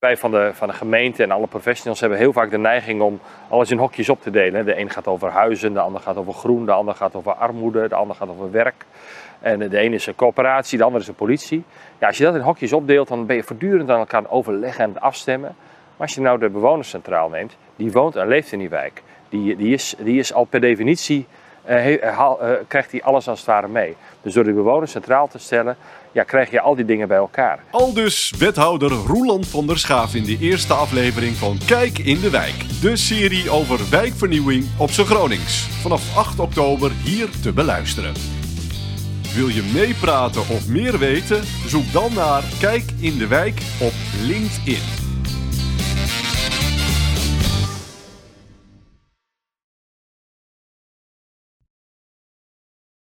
Wij van de, van de gemeente en alle professionals hebben heel vaak de neiging om alles in hokjes op te delen. De een gaat over huizen, de ander gaat over groen, de ander gaat over armoede, de ander gaat over werk. En de ene is een coöperatie, de ander is een politie. Ja, als je dat in hokjes opdeelt, dan ben je voortdurend aan elkaar overleggen en afstemmen. Maar als je nou de bewoners centraal neemt, die woont en leeft in die wijk. Die, die, is, die is al per definitie, krijgt hij alles als het ware mee. Dus door de bewoners centraal te stellen, ja, krijg je al die dingen bij elkaar. Al dus wethouder Roeland van der Schaaf in de eerste aflevering van Kijk in de Wijk. De serie over wijkvernieuwing op zijn Gronings. Vanaf 8 oktober hier te beluisteren. Wil je meepraten of meer weten? Zoek dan naar Kijk in de Wijk op LinkedIn.